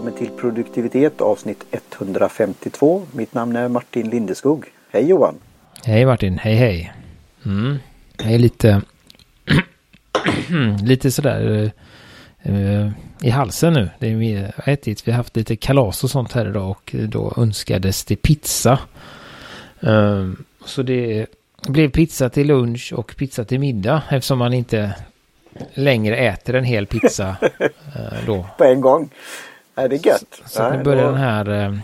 välkommen till produktivitet avsnitt 152. Mitt namn är Martin Lindeskog. Hej Johan! Hej Martin, hej hej! Mm. Jag är lite, lite sådär uh, i halsen nu. Det är vi ätit, vi har haft lite kalas och sånt här idag och då önskades det pizza. Uh, så det blev pizza till lunch och pizza till middag eftersom man inte längre äter en hel pizza uh, då. På en gång. Ja, det är gött. Så, så nu börjar den här,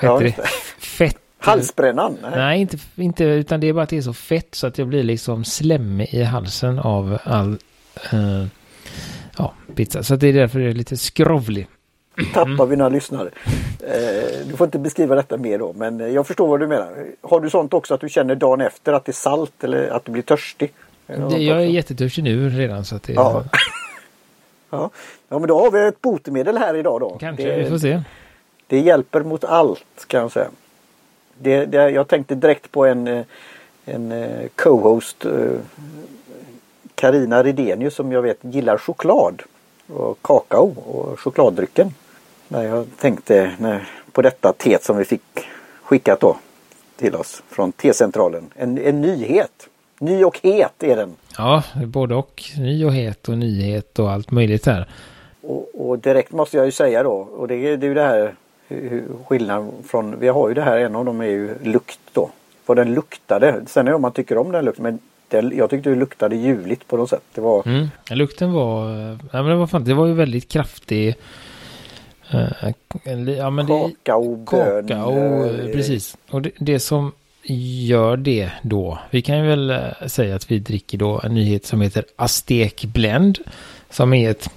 vad heter det, fett Halsbrännan? Nej. nej, inte, inte, utan det är bara att det är så fett så att jag blir liksom slemmig i halsen av all uh, ja, pizza. Så det är därför det är lite skrovlig. Tappar vi några lyssnare. Eh, du får inte beskriva detta mer då, men jag förstår vad du menar. Har du sånt också att du känner dagen efter att det är salt eller att du blir törstig? Det, jag är jättetörstig nu redan så att det ja. Ja. ja, men då har vi ett botemedel här idag då. Kanske, det, vi får se. Det hjälper mot allt kan jag säga. Det, det, jag tänkte direkt på en, eh, en eh, co-host Karina Ridenius som jag vet gillar choklad och kakao och chokladdrycken. När jag tänkte när, på detta teet som vi fick skickat då till oss från T-centralen. En, en nyhet. Ny och het är den. Ja, både och. Ny och het och nyhet och allt möjligt här. Och, och direkt måste jag ju säga då, och det, det är ju det här skillnaden från, vi har ju det här, en av dem är ju lukt då. Vad den luktade. Sen är det om man tycker om den lukten, men det, jag tyckte det luktade ljuvligt på något sätt. Det var... Mm. Lukten var, ja men det var fan, det var ju väldigt kraftig. Uh, ja, men det, kakao, kakao, äh, precis. Och det, det, som gör det då, vi kan ju väl eh, säga att vi dricker då en nyhet som heter Aztek Blend. Som är ett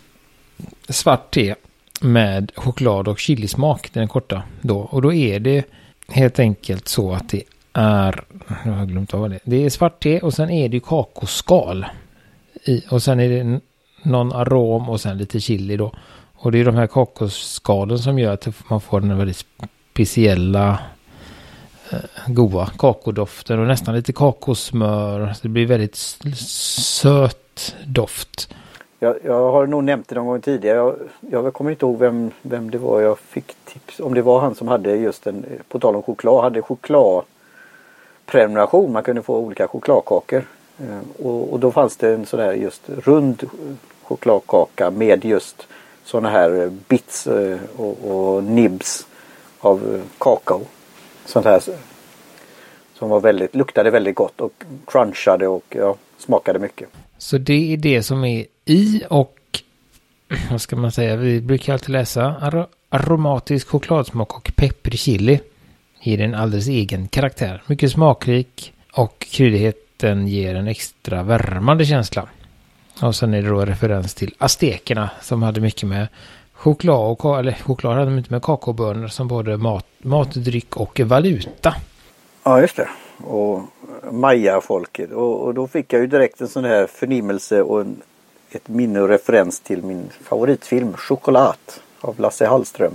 svart te med choklad och chilismak, den korta då. Och då är det helt enkelt så att det är, jag har glömt vad det är. Det är svart te och sen är det kakoskal. I, och sen är det någon arom och sen lite chili då. Och det är de här kakosskalen som gör att man får den väldigt speciella Eh, goda kakodoften och nästan lite kakosmör. Så det blir väldigt söt doft. Jag, jag, har nog nämnt det någon gång tidigare. Jag, jag kommer inte ihåg vem, vem det var jag fick tips om. Det var han som hade just en, eh, på tal om choklad, hade chokladprenumeration. Man kunde få olika chokladkakor. Eh, och, och, då fanns det en sån här just rund chokladkaka med just sådana här bits och, och nibs av kakao. Sånt här som var väldigt, luktade väldigt gott och crunchade och ja, smakade mycket. Så det är det som är i och vad ska man säga, vi brukar alltid läsa ar aromatisk chokladsmak och pepprig chili. Ger en alldeles egen karaktär. Mycket smakrik och kryddigheten ger en extra värmande känsla. Och sen är det då referens till aztekerna som hade mycket med choklad och eller choklad hade mycket med kakaobönor som både mat, matdryck och valuta. Ja just det. Och Maya-folket och, och, då fick jag ju direkt en sån här förnimmelse och en, ett minne och referens till min favoritfilm Choklad av Lasse Hallström.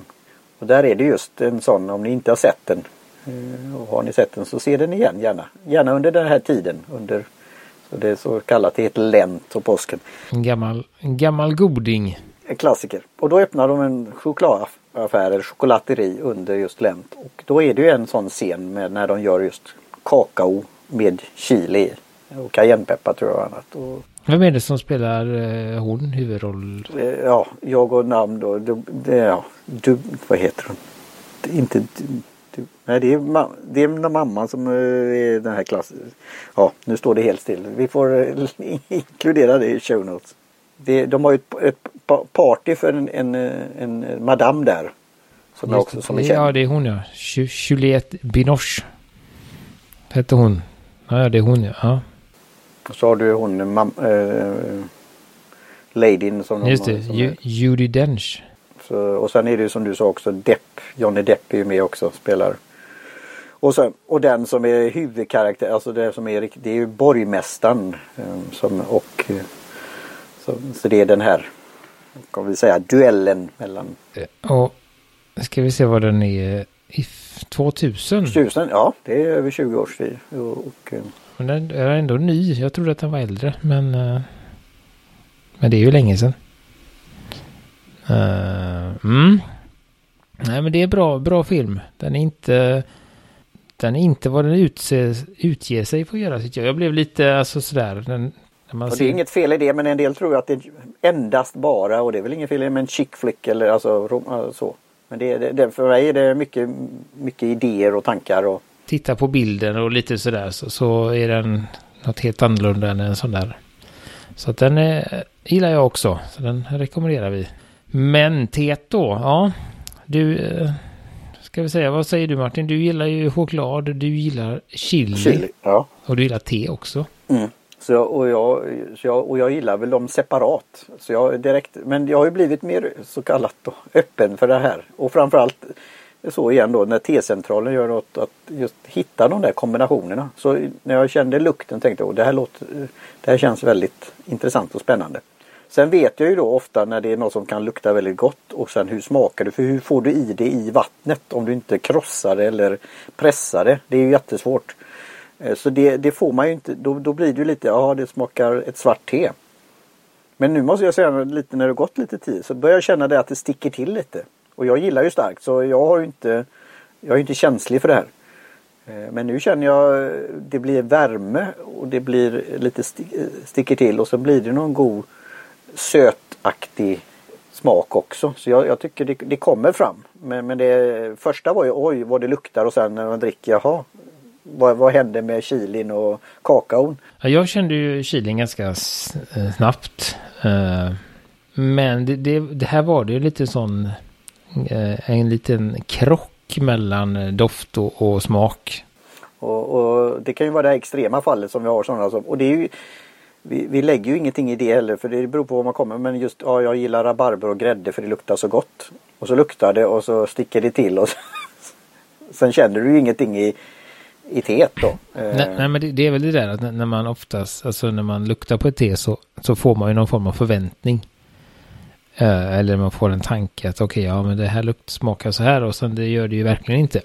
Och där är det just en sån om ni inte har sett den. Eh, och har ni sett den så se den igen gärna. Gärna under den här tiden. Under så det är så kallat, det heter Lent och påsken. En gammal, en gammal goding. En klassiker. Och då öppnar de en chokladaffär eller chokladeri under just Lent. Och då är det ju en sån scen med när de gör just kakao med chili och cayennepeppar tror jag annat. Och, Vem är det som spelar eh, hon huvudroll? Eh, ja, jag och namn då. Det, det, ja, du, vad heter hon? Det, inte du, nej, det är, det är mamman som eh, är den här klassen. Ja, nu står det helt still. Vi får eh, inkludera det i show notes. Det, de har ju ett, ett party för en, en, en madam där. Som, är också, som är känd. Ja, det är hon ja. Juliette Binoche. Hette hon. Ja, det är hon ja. Och så har du hon mam, äh, Ladyn som Just det, som Judi Dench. Så, och sen är det ju som du sa också Depp. Johnny Depp är ju med också spelar. Och, sen, och den som är huvudkaraktär, alltså det som är det är ju borgmästaren. Um, som, och, så, så det är den här, kan vi säga, duellen mellan. Och ska vi se vad den är. I 2000? 2000, ja det är över 20 års tid. Och, och, men den är ändå ny. Jag trodde att den var äldre. Men, uh, men det är ju länge sedan. Uh, mm. Nej, men det är bra, bra film. Den är inte... Den är inte vad den utser, utger sig för att göra. Jag blev lite alltså sådär. Den, och det är inget fel i det men en del tror att det är endast bara och det är väl inget fel i det med en chick flick eller alltså så. Men det, det, för mig är det mycket, mycket idéer och tankar. Och... Titta på bilden och lite sådär så, så är den något helt annorlunda än en sån där. Så att den är, gillar jag också. Så den rekommenderar vi. Men teet då? Ja, du... Eh, ska vi säga, vad säger du Martin? Du gillar ju choklad, du gillar chili. chili ja. Och du gillar te också. Mm. Så jag, och, jag, så jag, och jag gillar väl dem separat. Så jag direkt, men jag har ju blivit mer så kallat då, öppen för det här. Och framförallt så igen då när T-centralen gör något att just hitta de där kombinationerna. Så när jag kände lukten tänkte jag det här, låter, det här känns väldigt intressant och spännande. Sen vet jag ju då ofta när det är något som kan lukta väldigt gott och sen hur smakar det? För hur får du i det i vattnet om du inte krossar det eller pressar det? Det är ju jättesvårt. Eh, så det, det får man ju inte. Då, då blir det ju lite, ja det smakar ett svart te. Men nu måste jag säga lite när det gått lite tid så börjar jag känna det att det sticker till lite. Och jag gillar ju starkt så jag har ju inte Jag är inte känslig för det här. Eh, men nu känner jag det blir värme och det blir lite eh, sticker till och så blir det någon god sötaktig smak också. Så jag, jag tycker det, det, kommer fram. Men, men det första var ju oj vad det luktar och sen när man dricker jaha. Vad, vad hände med chilin och kakaon? Ja, jag kände ju chilin ganska eh, snabbt. Uh, men det, det, det, här var det ju lite sån uh, en liten krock mellan doft och, och smak. Och, och, det kan ju vara det extrema fallet som vi har sådana som, och det är ju vi, vi lägger ju ingenting i det heller för det beror på var man kommer men just ja, jag gillar rabarber och grädde för det luktar så gott. Och så luktar det och så sticker det till och så, sen känner du ju ingenting i, i teet då. Nej, nej men det, det, är väl det där att när man oftast, alltså när man luktar på ett te så, så får man ju någon form av förväntning. Uh, eller man får en tanke att okej, okay, ja men det här lukt smakar så här och sen det gör det ju verkligen inte.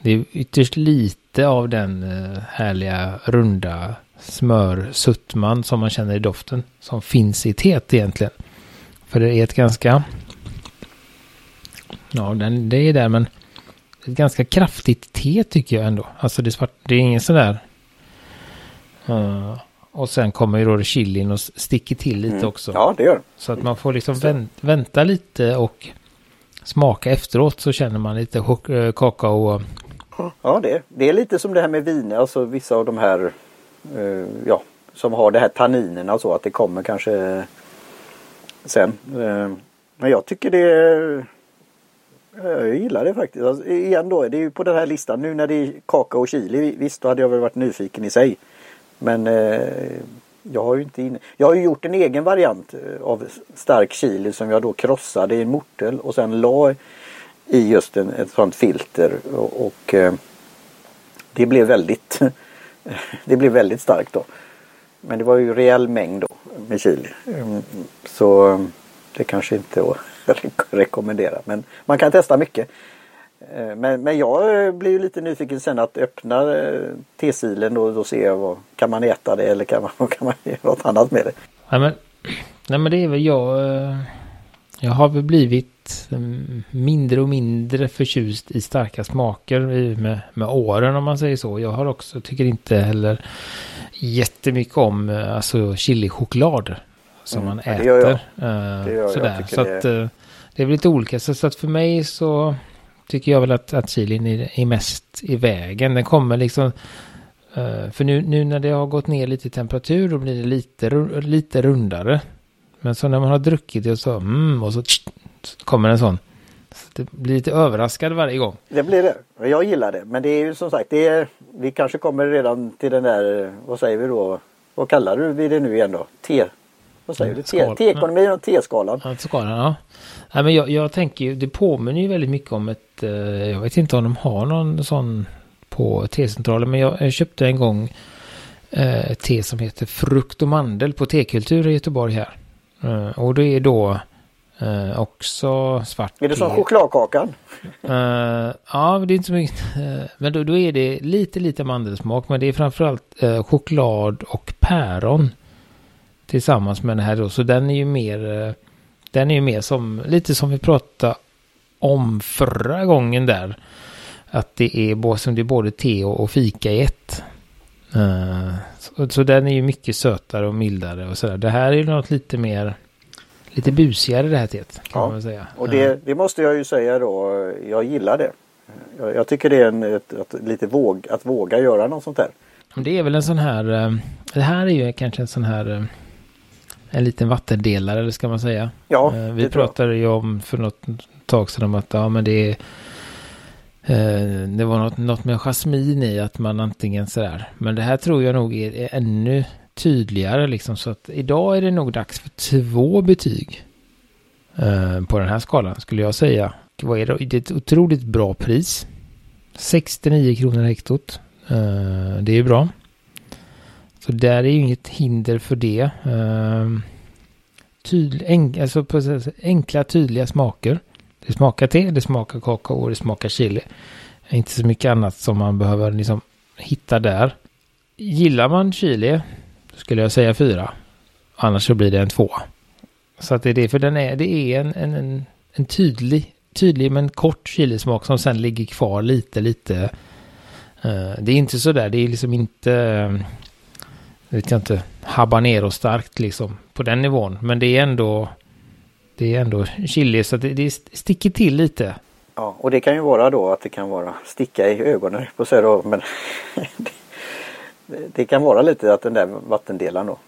Det är ytterst lite av den uh, härliga runda smörsuttman som man känner i doften som finns i teet egentligen. För det är ett ganska... Ja, den, det är där men ganska kraftigt te tycker jag ändå. Alltså det är svart, det är ingen sån där... Uh, och sen kommer ju då chilin och sticker till lite mm. också. Ja, det gör Så att man får liksom vänt, vänta lite och smaka efteråt så känner man lite eh, kakao. Ja, det är, det är lite som det här med viner, alltså vissa av de här eh, ja, som har det här tanninerna och så att det kommer kanske sen. Eh, men jag tycker det jag gillar det faktiskt. Alltså, igen då, det är ju på den här listan nu när det är kakao och chili. Visst, då hade jag väl varit nyfiken i sig. Men eh, jag har ju inte in... Jag har ju gjort en egen variant eh, av stark chili som jag då krossade i en mortel och sen la i just en, ett sånt filter och, och eh, det blev väldigt det blev väldigt starkt då. Men det var ju rejäl mängd då med chili. Mm, så eh, det kanske inte var rekommendera. Men man kan testa mycket. Eh, men, men jag eh, blir ju lite nyfiken sen att öppna eh, tesilen och då ser jag vad kan man äta det eller kan man, kan man göra något annat med det. Nej men, nej men det är väl jag. Jag har väl blivit mm, mindre och mindre förtjust i starka smaker med, med åren om man säger så. Jag har också, tycker inte heller jättemycket om alltså chilichoklad som mm, man äter. Det gör jag. Uh, det gör sådär. Jag så att, det... Uh, det är väl lite olika. Så, så, att för mig så tycker jag väl att, att chilin är, är mest i vägen. Den kommer liksom... Uh, för nu, nu när det har gått ner lite i temperatur då blir det lite, lite rundare. Men så när man har druckit det och så, mm, och så, tsch, så kommer en sån. Så det blir lite överraskad varje gång. Det blir det. Jag gillar det. Men det är ju som sagt, det är, vi kanske kommer redan till den där, vad säger vi då? Vad kallar du det nu igen då? T vad säger du? T-ekonomin och T-skalan. Ja, skalan, ja. Nej, men jag, jag tänker ju, det påminner ju väldigt mycket om ett, eh, jag vet inte om de har någon sån på T-centralen, men jag, jag, köpte en gång eh, ett te som heter frukt och mandel på T-kultur i Göteborg här. Eh, och det är då eh, också svart Är det som chokladkakan? Uh, ja, det är inte så mycket. Uh, men då, då, är det lite, lite mandelsmak. Men det är framförallt uh, choklad och päron tillsammans med den här då. Så den är ju mer, den är ju mer som, lite som vi pratade om förra gången där. Att det är, som det är både te och, fika i ett. Uh, så, så, den är ju mycket sötare och mildare och sådär. Det här är ju något lite mer, lite busigare det här teet. Kan ja. man säga. Och det, det, måste jag ju säga då, jag gillar det. Jag, jag tycker det är en, ett, ett, lite våg, att våga göra något sånt där. Det är väl en sån här, det här är ju kanske en sån här en liten vattendelare, eller ska man säga. Ja, Vi pratade ju om för något tag sedan om att ja, men det är Eh, det var något, något med jasmin i att man antingen sådär. Men det här tror jag nog är, är ännu tydligare liksom. Så att idag är det nog dags för två betyg. Eh, på den här skalan skulle jag säga. Vad är det? det är ett otroligt bra pris. 69 kronor hektot. Eh, det är bra. Så där är ju inget hinder för det. Eh, tydlig, enk, alltså enkla tydliga smaker. Det smakar te, det smakar kakao och det smakar chili. Inte så mycket annat som man behöver liksom hitta där. Gillar man chili skulle jag säga fyra. Annars så blir det en två. Så att det är det, för den är, det är en, en, en tydlig, tydlig men kort chilismak som sen ligger kvar lite, lite. Uh, det är inte så där, det är liksom inte, uh, vet jag inte, habanero starkt liksom på den nivån. Men det är ändå det är ändå chili så det, det sticker till lite. Ja, och det kan ju vara då att det kan vara sticka i ögonen på sig då, men det, det, kan vara lite att den där vattendelaren då.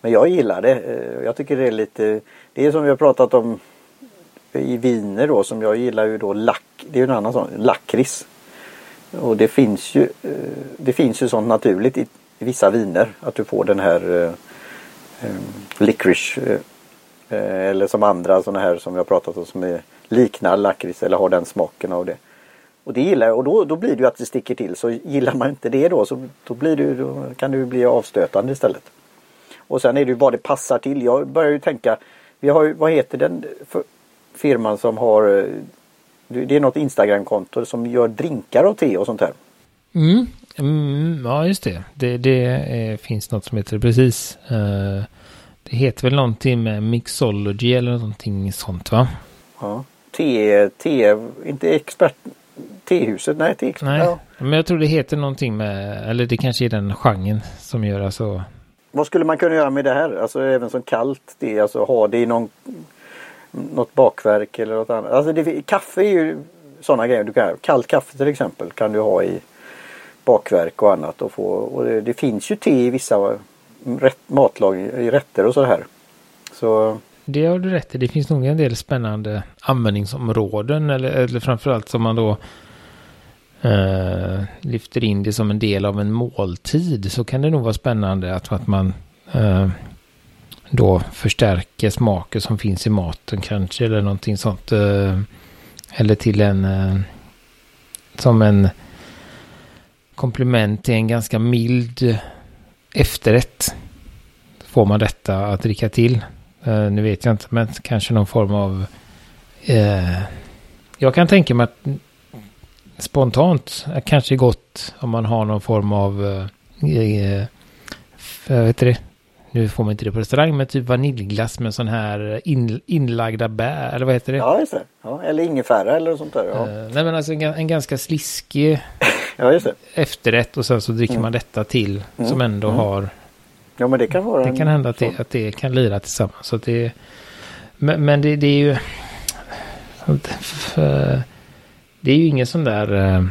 Men jag gillar det. Eh, jag tycker det är lite, det är som vi har pratat om i viner då som jag gillar ju då lack, det är ju en annan sån, lakrits. Och det finns ju, eh, det finns ju sånt naturligt i, i vissa viner att du får den här eh, eh licorice eh, eh, eller som andra sådana här som vi har pratat om som är, liknar lakrits eller har den smaken av det. Och det gillar jag och då, då blir det ju att det sticker till. Så gillar man inte det då så då, blir det, då kan det ju bli avstötande istället. Och sen är det ju vad det passar till. Jag börjar ju tänka, vi har ju, vad heter den firman som har eh, det är något Instagramkonto som gör drinkar av te och sånt här. Mm, mm ja just det. Det, det är, finns något som heter precis. Uh, det heter väl någonting med mixology eller någonting sånt va? Ja. T, T, inte expert, T-huset, nej, T Nej, ja. men jag tror det heter någonting med, eller det kanske är den genren som gör alltså. Vad skulle man kunna göra med det här? Alltså även som kallt det, alltså ha det i någon, något bakverk eller något annat. Alltså det, kaffe är ju sådana grejer. Du kan, kallt kaffe till exempel kan du ha i bakverk och annat. Och få, och det, det finns ju te i vissa rätt, matlag i rätter och så här. Så... Det har du rätt i. Det finns nog en del spännande användningsområden eller, eller framförallt som man då eh, lyfter in det som en del av en måltid så kan det nog vara spännande att, att man eh, då förstärker smaker som finns i maten kanske eller någonting sånt. Eh, eller till en eh, som en komplement till en ganska mild efterrätt får man detta att dricka till. Uh, nu vet jag inte, men kanske någon form av... Uh, jag kan tänka mig att spontant kanske gott om man har någon form av... Uh, jag vet det. Nu får man inte det på restaurang, men typ vaniljglass med sån här in, inlagda bär, eller vad heter det? Ja, just det. Ja, eller ingefära eller sånt där. Ja. Nej, men alltså en, en ganska sliskig ja, just det. efterrätt och sen så dricker mm. man detta till mm. som ändå mm. har... Ja, men det kan vara Det kan hända att det, att det kan lira tillsammans. Så det, men, men det, det är ju... Det är ju ingen sån där eh,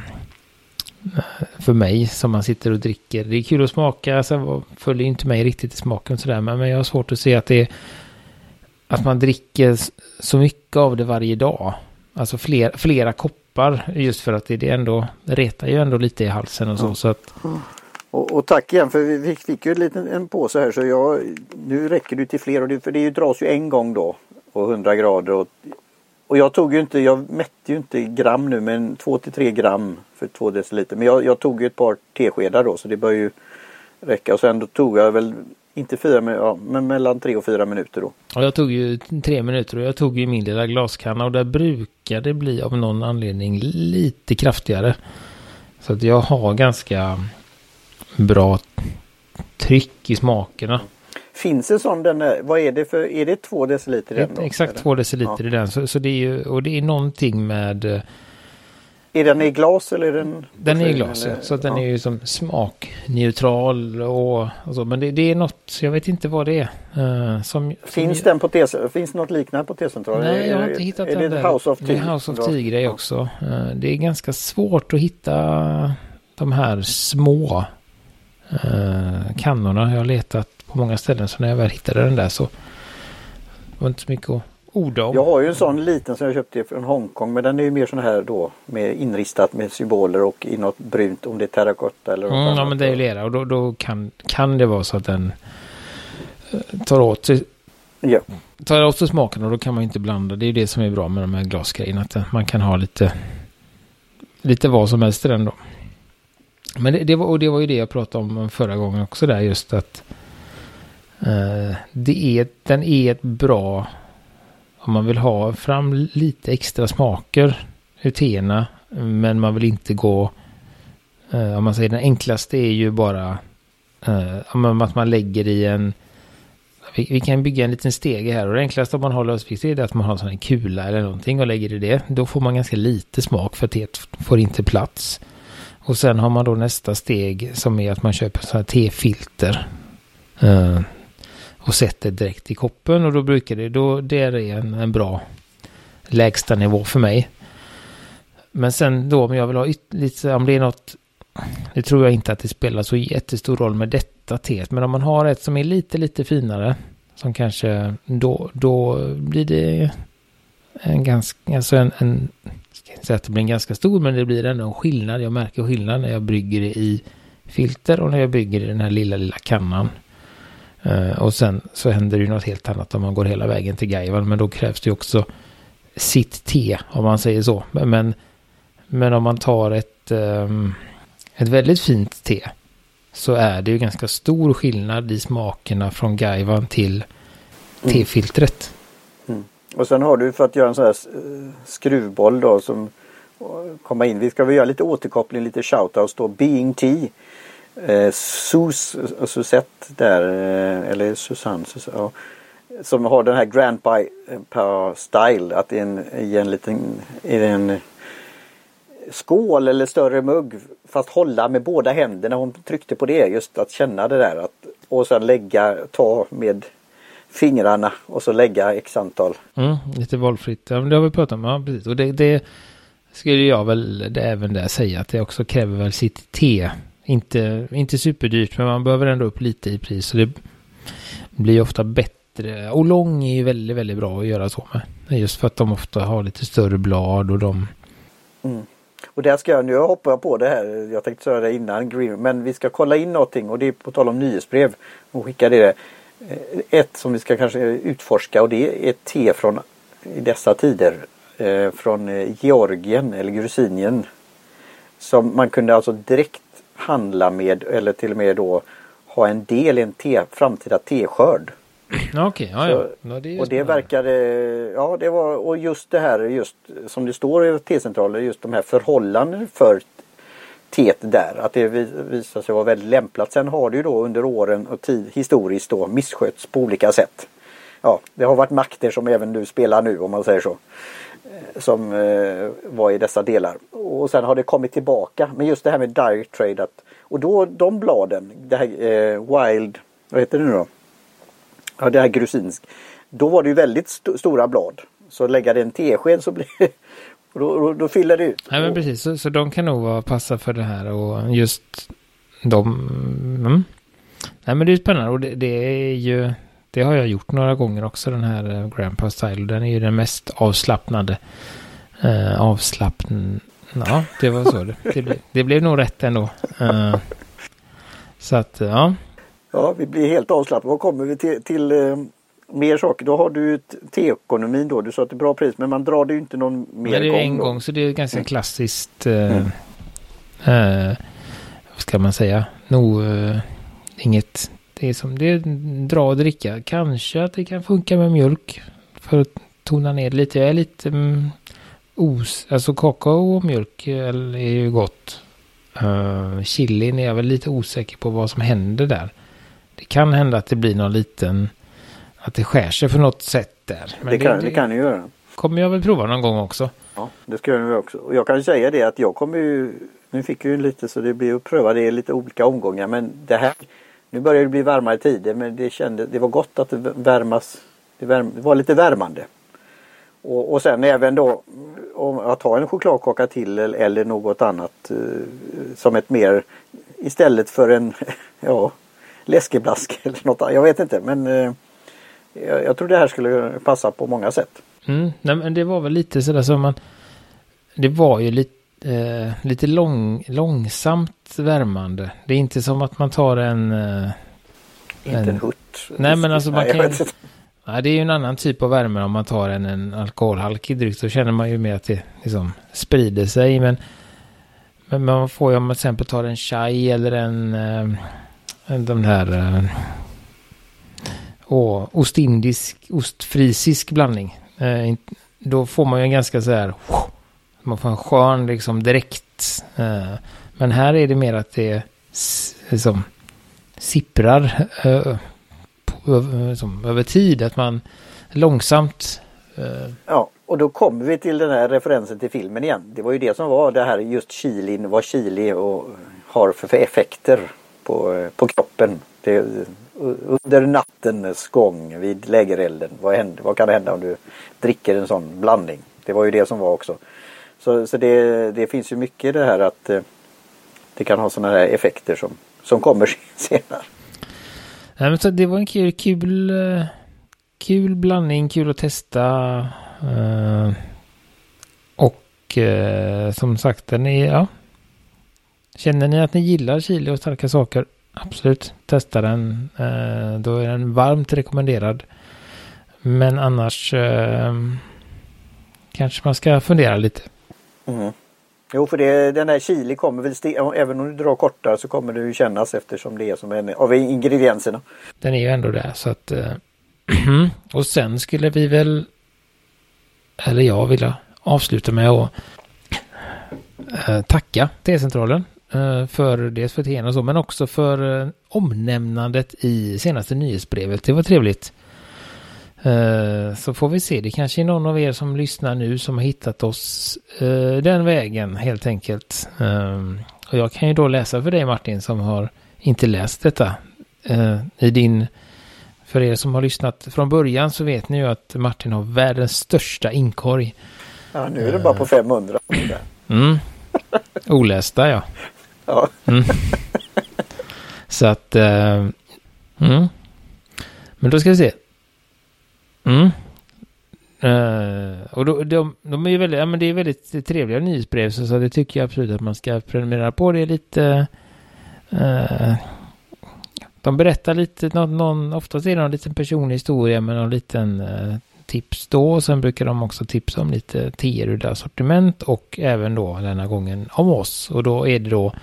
för mig som man sitter och dricker. Det är kul att smaka, sen följer inte mig riktigt i smaken sådär, men jag har svårt att se att det är att man dricker så mycket av det varje dag. Alltså fler, flera koppar just för att det, det ändå retar ju ändå lite i halsen och så. Mm. så att... och, och, tack igen för vi fick ju en liten en påse här så jag, nu räcker det till fler och det, för det dras ju en gång då på 100 grader och och jag tog ju inte, jag mätte ju inte gram nu men 2 till 3 gram för 2 deciliter. Men jag, jag, tog ju ett par teskedar då så det bör ju räcka. Och sen då tog jag väl inte fyra minuter, ja, men mellan tre och fyra minuter då. Och jag tog ju tre minuter och jag tog ju min lilla glaskanna och där brukar det bli av någon anledning lite kraftigare. Så att jag har ganska bra tryck i smakerna. Finns en sån, den, vad är det för, är det två deciliter i den? Då, exakt två deciliter ja. i den. Så, så det är ju, och det är någonting med eh, är den i glas eller är den? Den är i glas, eller? så den ja. är ju som smakneutral och, och så. Men det, det, är något, jag vet inte vad det är. Uh, som, finns som, den på T Finns något liknande på T-centralen? Nej, jag har inte hittat är den det där. House of Det är House of Tea-grej också. Uh, det är ganska svårt att hitta de här små uh, kannorna. Jag har letat på många ställen så när jag väl hittade den där så var det inte så mycket att orda om. Jag har ju en sån liten som jag köpte från Hongkong men den är ju mer sån här då med inristat med symboler och i något brunt om det är terrakotta eller något mm, annat. Ja men det är lera och då, då kan, kan det vara så att den uh, tar åt sig Ja. Tar åt sig smaken och då kan man inte blanda. Det är ju det som är bra med de här glasgrejerna. Att man kan ha lite lite vad som helst i den då. Men det, det, var, och det var ju det jag pratade om förra gången också där just att uh, det är, den är ett bra om man vill ha fram lite extra smaker ur teerna men man vill inte gå eh, om man säger den enklaste är ju bara eh, att man lägger i en vi, vi, kan bygga en liten stege här och det enklaste om man har lösvikt är att man har en sån här kula eller någonting och lägger i det. Då får man ganska lite smak för teet får inte plats. Och sen har man då nästa steg som är att man köper sådana här tefilter. Uh, och sätter direkt i koppen och då brukar det, då det är en, en bra lägsta nivå för mig. Men sen då om jag vill ha lite, om det är något, det tror jag inte att det spelar så jättestor roll med detta teet. Men om man har ett som är lite, lite finare, som kanske, då, då blir det en ganska, alltså en, en ska inte säga att det blir en ganska stor, men det blir ändå en skillnad. Jag märker skillnad när jag brygger det i filter och när jag bygger i den här lilla, lilla kannan. Uh, och sen så händer det ju något helt annat om man går hela vägen till Gaivan. Men då krävs det ju också sitt te om man säger så. Men, men om man tar ett, um, ett väldigt fint te så är det ju ganska stor skillnad i smakerna från Gaivan till mm. tefiltret. Mm. Och sen har du för att göra en sån här eh, skruvboll då som komma in. Vi ska väl göra lite återkoppling, lite shoutouts då. Being Tea eh, Sus, Susette där, eh, eller Susanne, Susanne ja, som har den här Grandpa eh, Style, att i en, i en liten i en skål eller större mugg fast hålla med båda händerna. Hon tryckte på det just att känna det där att, och sen lägga, ta med fingrarna och så lägga x antal. Mm, lite valfritt, ja, det har vi pratat om, ja precis. Och det, det skulle jag väl det även där säga att det också kräver väl sitt te inte, inte superdyrt men man behöver ändå upp lite i pris. Så det blir ofta bättre. Och lång är ju väldigt, väldigt bra att göra så med. Just för att de ofta har lite större blad och de... Mm. Och där ska jag, nu hoppar jag på det här, jag tänkte säga det innan Green, men vi ska kolla in någonting och det är på tal om nyhetsbrev och skicka det. Eh, ett som vi ska kanske utforska och det är ett te från i dessa tider eh, från eh, Georgien eller Grusinien. Som man kunde alltså direkt handla med eller till och med då ha en del i en te, framtida teskörd. Okej, okay, ja, ja. ja det och det verkade, ja det var, och just det här just som det står i T-centraler, just de här förhållanden för teet där. Att det visar sig vara väldigt lämplat. Sen har det ju då under åren och tid historiskt då misskötts på olika sätt. Ja, det har varit makter som även du spelar nu om man säger så. Eh, som eh, var i dessa delar. Och sen har det kommit tillbaka. Men just det här med direct trade. Att, och då de bladen, det här eh, wild, vad heter det nu då? Ja det här grusinsk. Då var det ju väldigt st stora blad. Så lägga det en tesked så blir och då, då, då, fyller det ut. Nej men precis, så, så de kan nog vara passa för det här och just de... Mm. Nej men det är spännande och det, det är ju det har jag gjort några gånger också, den här uh, Grandpa Style. Den är ju den mest avslappnade. Uh, avslappn... Ja, det var så det, det, blev, det blev nog rätt ändå. Uh, så att, ja. Ja, vi blir helt avslappnade. Vad kommer vi till, till uh, mer saker? Då har du teekonomin då. Du sa att det är bra pris, men man drar det ju inte någon mer men det är gång. en då. gång, så det är ganska mm. klassiskt. Uh, mm. vad ska man säga? Nog inget det är som det är dra och dricka. Kanske att det kan funka med mjölk. För att tona ner lite. Jag är lite mm, os... Alltså kakao och mjölk är ju gott. Uh, chilin är jag väl lite osäker på vad som händer där. det kan hända att det blir någon liten, att det skär sig på något sätt där. Men det, kan det, det kan det göra. kommer jag väl prova någon gång också. Ja, det ska jag också. Och jag kan säga det att jag kommer ju, nu fick jag ju lite så det blir att pröva det i lite olika omgångar men det här, nu börjar det bli varmare tider men det kändes, det var gott att det värmas, det, värm, det var lite värmande. Och, och sen även då om att ha en chokladkaka till eller något annat eh, som ett mer istället för en ja, läskeblask eller något Jag vet inte men eh, jag, jag tror det här skulle passa på många sätt. Mm, nej, men det var väl lite sådär som man det var ju lite Eh, lite lång, långsamt värmande. Det är inte som att man tar en... Eh, inte en, en hutt. Nej men alltså man nej, kan... Nej, det är ju en annan typ av värme om man tar en, en alkoholhaltig dryck. Då känner man ju mer att det liksom sprider sig. Men, men man får ju om man till exempel tar en chai eller en... Eh, en de här... Eh, åh, ostindisk, ostfrisisk blandning. Eh, då får man ju en ganska så här... Man får en skön liksom direkt. Eh, men här är det mer att det liksom sipprar eh, liksom, över tid. Att man långsamt... Eh, ja, och då kommer vi till den här referensen till filmen igen. Det var ju det som var det här just chilin, vad chili och har för, för effekter på, eh, på kroppen. Det, eh, under nattens gång vid lägerelden. Vad, händer, vad kan hända om du dricker en sån blandning? Det var ju det som var också. Så, så det, det finns ju mycket i det här att eh, det kan ha sådana här effekter som, som kommer senare. Ja, men så det var en kul, kul, eh, kul blandning, kul att testa. Eh, och eh, som sagt, den är, ja. Känner ni att ni gillar chili och starka saker? Absolut, testa den. Då är den varmt rekommenderad. Men annars kanske man ska fundera lite. Mm. Jo, för det, den här chili kommer väl, även om du drar kortare så kommer det ju kännas eftersom det är som en av ingredienserna. Den är ju ändå där så att... Äh, och sen skulle vi väl, eller jag vilja avsluta med att äh, tacka T-centralen äh, för dels för och så, men också för omnämnandet i senaste nyhetsbrevet. Det var trevligt. Eh, så får vi se, det kanske är någon av er som lyssnar nu som har hittat oss uh, den vägen helt enkelt. Um, och jag kan ju då läsa för dig Martin som har inte läst detta. Uh, I din, för er som har lyssnat från början så vet ni ju att Martin har världens största inkorg. Ja, nu är det bara på 500. Mm. Olästa ja. ja. Mm. Så att... mm. Men då ska vi se. Mm. Uh, och då, de, de, är ju väldigt, ja, men det är väldigt trevliga nyhetsbrev så, så det tycker jag absolut att man ska prenumerera på. Det är lite... Uh, de berättar lite, någon, någon, oftast är det någon liten personlig historia med någon liten uh, tips då. Och sen brukar de också tipsa om lite teer ur deras sortiment och även då denna gången om oss. Och då är det då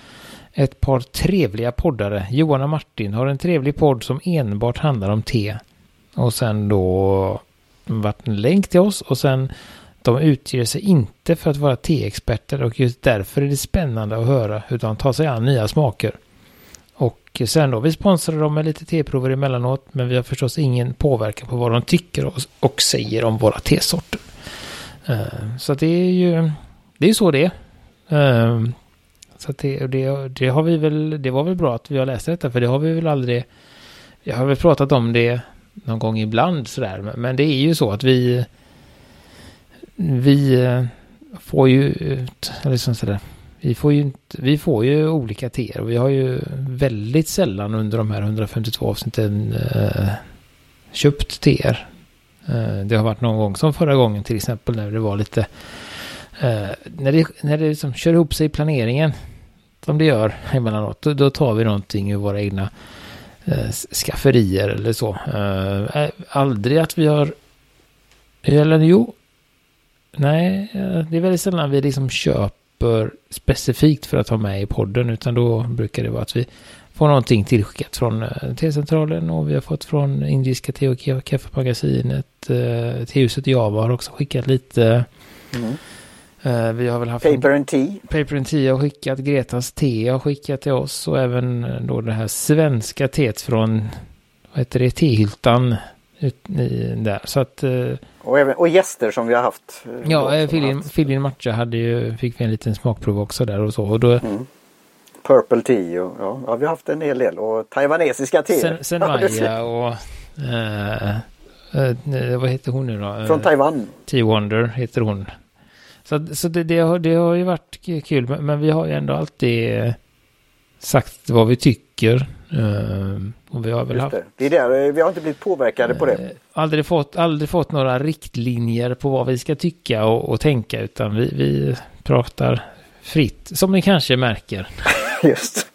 ett par trevliga poddare. Johan och Martin har en trevlig podd som enbart handlar om te. Och sen då varit en länk till oss och sen de utger sig inte för att vara teexperter och just därför är det spännande att höra hur de tar sig an nya smaker. Och sen då, vi sponsrar dem med lite teprover emellanåt, men vi har förstås ingen påverkan på vad de tycker och, och säger om våra tesorter. Uh, eh, så det är ju, det är så det är. Uh, så det, det, det har vi väl, det var väl bra att vi har läst detta, för det har vi väl aldrig, jag har väl pratat om det någon gång ibland sådär. Men det är ju så att vi vi eh, får ju liksom sådär. Vi får ju, vi får ju olika teer och vi har ju väldigt sällan under de här 152 avsnitten eh, köpt teer. Eh, det har varit någon gång som förra gången till exempel när det var lite eh, när det, när det liksom kör ihop sig i planeringen som det gör emellanåt då, då tar vi någonting ur våra egna eh, Eh, skafferier eller så. Eh, eh, aldrig att vi har, eller jo, nej, eh, det är väldigt sällan vi liksom köper specifikt för att ha med i podden, utan då brukar det vara att vi får någonting tillskickat från T-centralen och vi har fått från Indiska te och kaffemagasinet. Eh, T-huset Java har också skickat lite. Mm. Uh, vi har väl haft... Paper and Tea. Paper and Tea har skickat, Gretas te har skickat till oss och även då det här svenska teet från, vad heter det, tehyltan ut, i, där. Så att... Uh, och, även, och gäster som vi har haft. Ja, Filin Matcha hade ju, fick vi en liten smakprov också där och så. Och då, mm. Purple Tea och ja, ja, vi har haft en hel del och taiwanesiska te. Sen, sen Maya och uh, uh, vad heter hon nu då? Från Taiwan. Tea Wonder heter hon. Så, så det, det, har, det har ju varit kul, men, men vi har ju ändå alltid sagt vad vi tycker. Uh, och vi har väl haft... det. det är där, vi har inte blivit påverkade på det. Aldrig fått, aldrig fått några riktlinjer på vad vi ska tycka och, och tänka, utan vi, vi pratar fritt, som ni kanske märker. Just.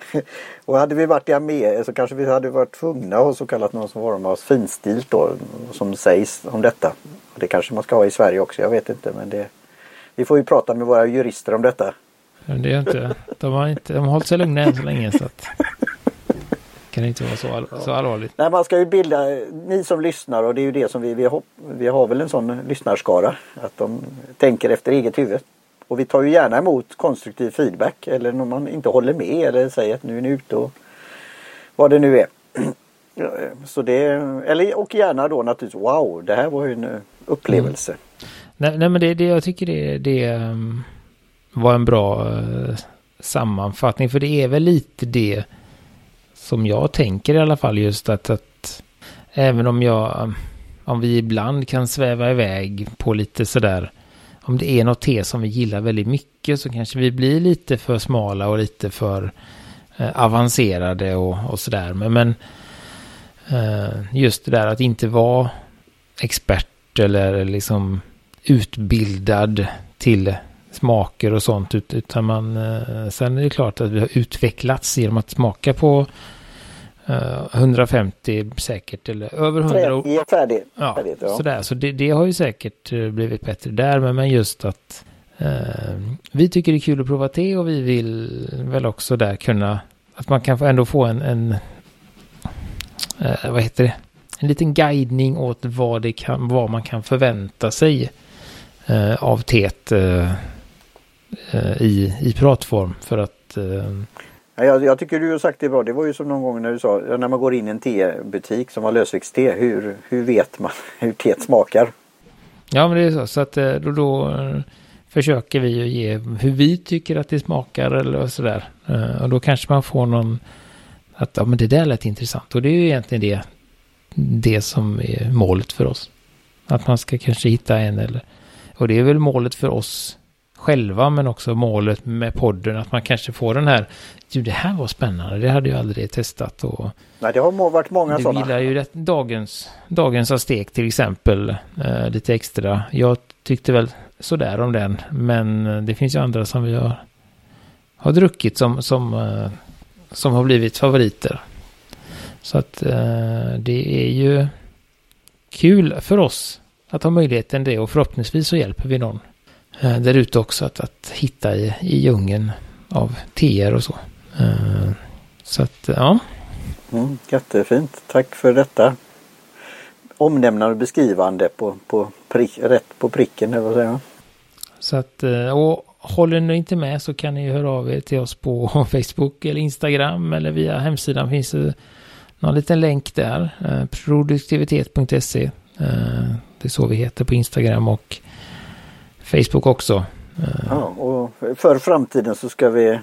Och hade vi varit i Armé så kanske vi hade varit tvungna att ha så kallat någon form av finstilt då som sägs om detta. Det kanske man ska ha i Sverige också, jag vet inte men det Vi får ju prata med våra jurister om detta. Men det är inte, de har inte, de har hållit sig lugna än så länge så att kan det inte vara så, all, så allvarligt. Nej, man ska ju bilda, ni som lyssnar och det är ju det som vi, vi, har, vi har väl en sån lyssnarskara. Att de tänker efter eget huvud. Och vi tar ju gärna emot konstruktiv feedback eller när man inte håller med eller säger att nu är ni ute och vad det nu är. Så det, eller och gärna då naturligtvis wow, det här var ju en upplevelse. Mm. Nej, nej, men det, det jag tycker det, det ehm, var en bra eh, sammanfattning för det är väl lite det som jag tänker i alla fall just att, att även om jag om vi ibland kan sväva iväg på lite sådär om det är något te som vi gillar väldigt mycket så kanske vi blir lite för smala och lite för eh, avancerade och, och sådär. Men, men eh, just det där att inte vara expert eller liksom utbildad till smaker och sånt. Utan man, eh, sen är det klart att vi har utvecklats genom att smaka på 150 eh, säkert eller över 100 ord. Ja, färdigt. Ja, färdigt, ja. Sådär, så det, det, har ju säkert eh, blivit bättre där. Men, men just att eh, vi tycker det är kul att prova te och vi vill väl också där kunna att man kan ändå få en, en eh, vad heter det? En liten guidning åt vad, det kan, vad man kan förvänta sig eh, av teet eh, i, i pratform. För att jag, jag, tycker du har sagt det bra. Det var ju som någon gång när du sa när man går in i en tebutik som har lösviktste. Hur, hur vet man hur teet smakar? Ja men det är så. Så att eh, då, då eh, försöker vi ju ge hur vi tycker att det smakar eller sådär. Eh, och då kanske man får någon att ja men det där lät intressant. Och det är ju egentligen det, det som är målet för oss. Att man ska kanske hitta en eller och det är väl målet för oss själva men också målet med podden att man kanske får den här du det här var spännande, det hade jag aldrig testat och Nej det har varit många sådana. Du gillar ju rätt, dagens, dagens astek till exempel eh, lite extra. Jag tyckte väl sådär om den men det finns ju andra som vi har, har druckit som, som, eh, som har blivit favoriter. Så att eh, det är ju kul för oss att ha möjligheten det och förhoppningsvis så hjälper vi någon Eh, där ute också att, att hitta i, i djungeln av TR och så. Eh, så att, ja. Mm, jättefint. Tack för detta. Omnämnande och beskrivande på, på prick, rätt på pricken, eller vad säger Så att, eh, och håller ni inte med så kan ni höra av er till oss på Facebook eller Instagram eller via hemsidan finns det någon liten länk där. Produktivitet.se. Eh, det är så vi heter på Instagram och Facebook också. Eh, ja, och för framtiden så ska vi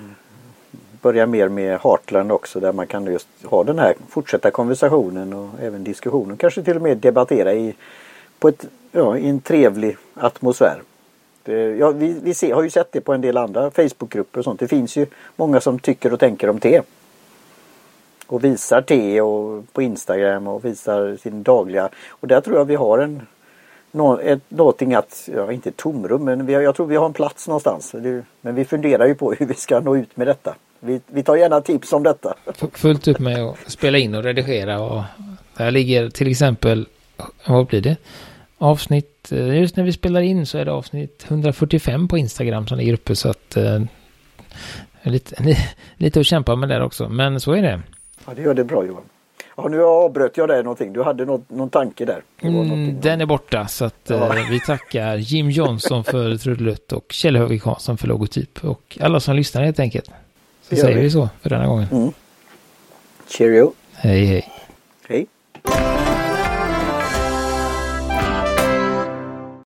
börja mer med Heartland också där man kan just ha den här fortsätta konversationen och även diskussionen. Kanske till och med debattera i, på ett, ja, i en trevlig atmosfär. Det, ja, vi vi ser, har ju sett det på en del andra Facebookgrupper och sånt. Det finns ju många som tycker och tänker om te. Och visar te och på Instagram och visar sin dagliga. Och där tror jag vi har en nå, ett, någonting att, ja inte tomrum men vi, jag tror vi har en plats någonstans. Men vi funderar ju på hur vi ska nå ut med detta. Vi, vi tar gärna tips om detta. Fullt upp med att spela in och redigera och där ligger till exempel, vad blir det? Avsnitt, eh, just när vi spelar in så är det avsnitt 145 på Instagram som ligger uppe så att eh, lite, lite att kämpa med där också. Men så är det. Ja det gör det bra Johan. Ja, nu avbröt jag dig någonting. Du hade något, någon tanke där. Mm, den är borta så att ja. eh, vi tackar Jim Johnson för trudelutt och Kjell Högvik Hansson för logotyp och alla som lyssnar helt enkelt. Så säger vi. vi så för denna gången. Mm. Cheerio. Hej hej.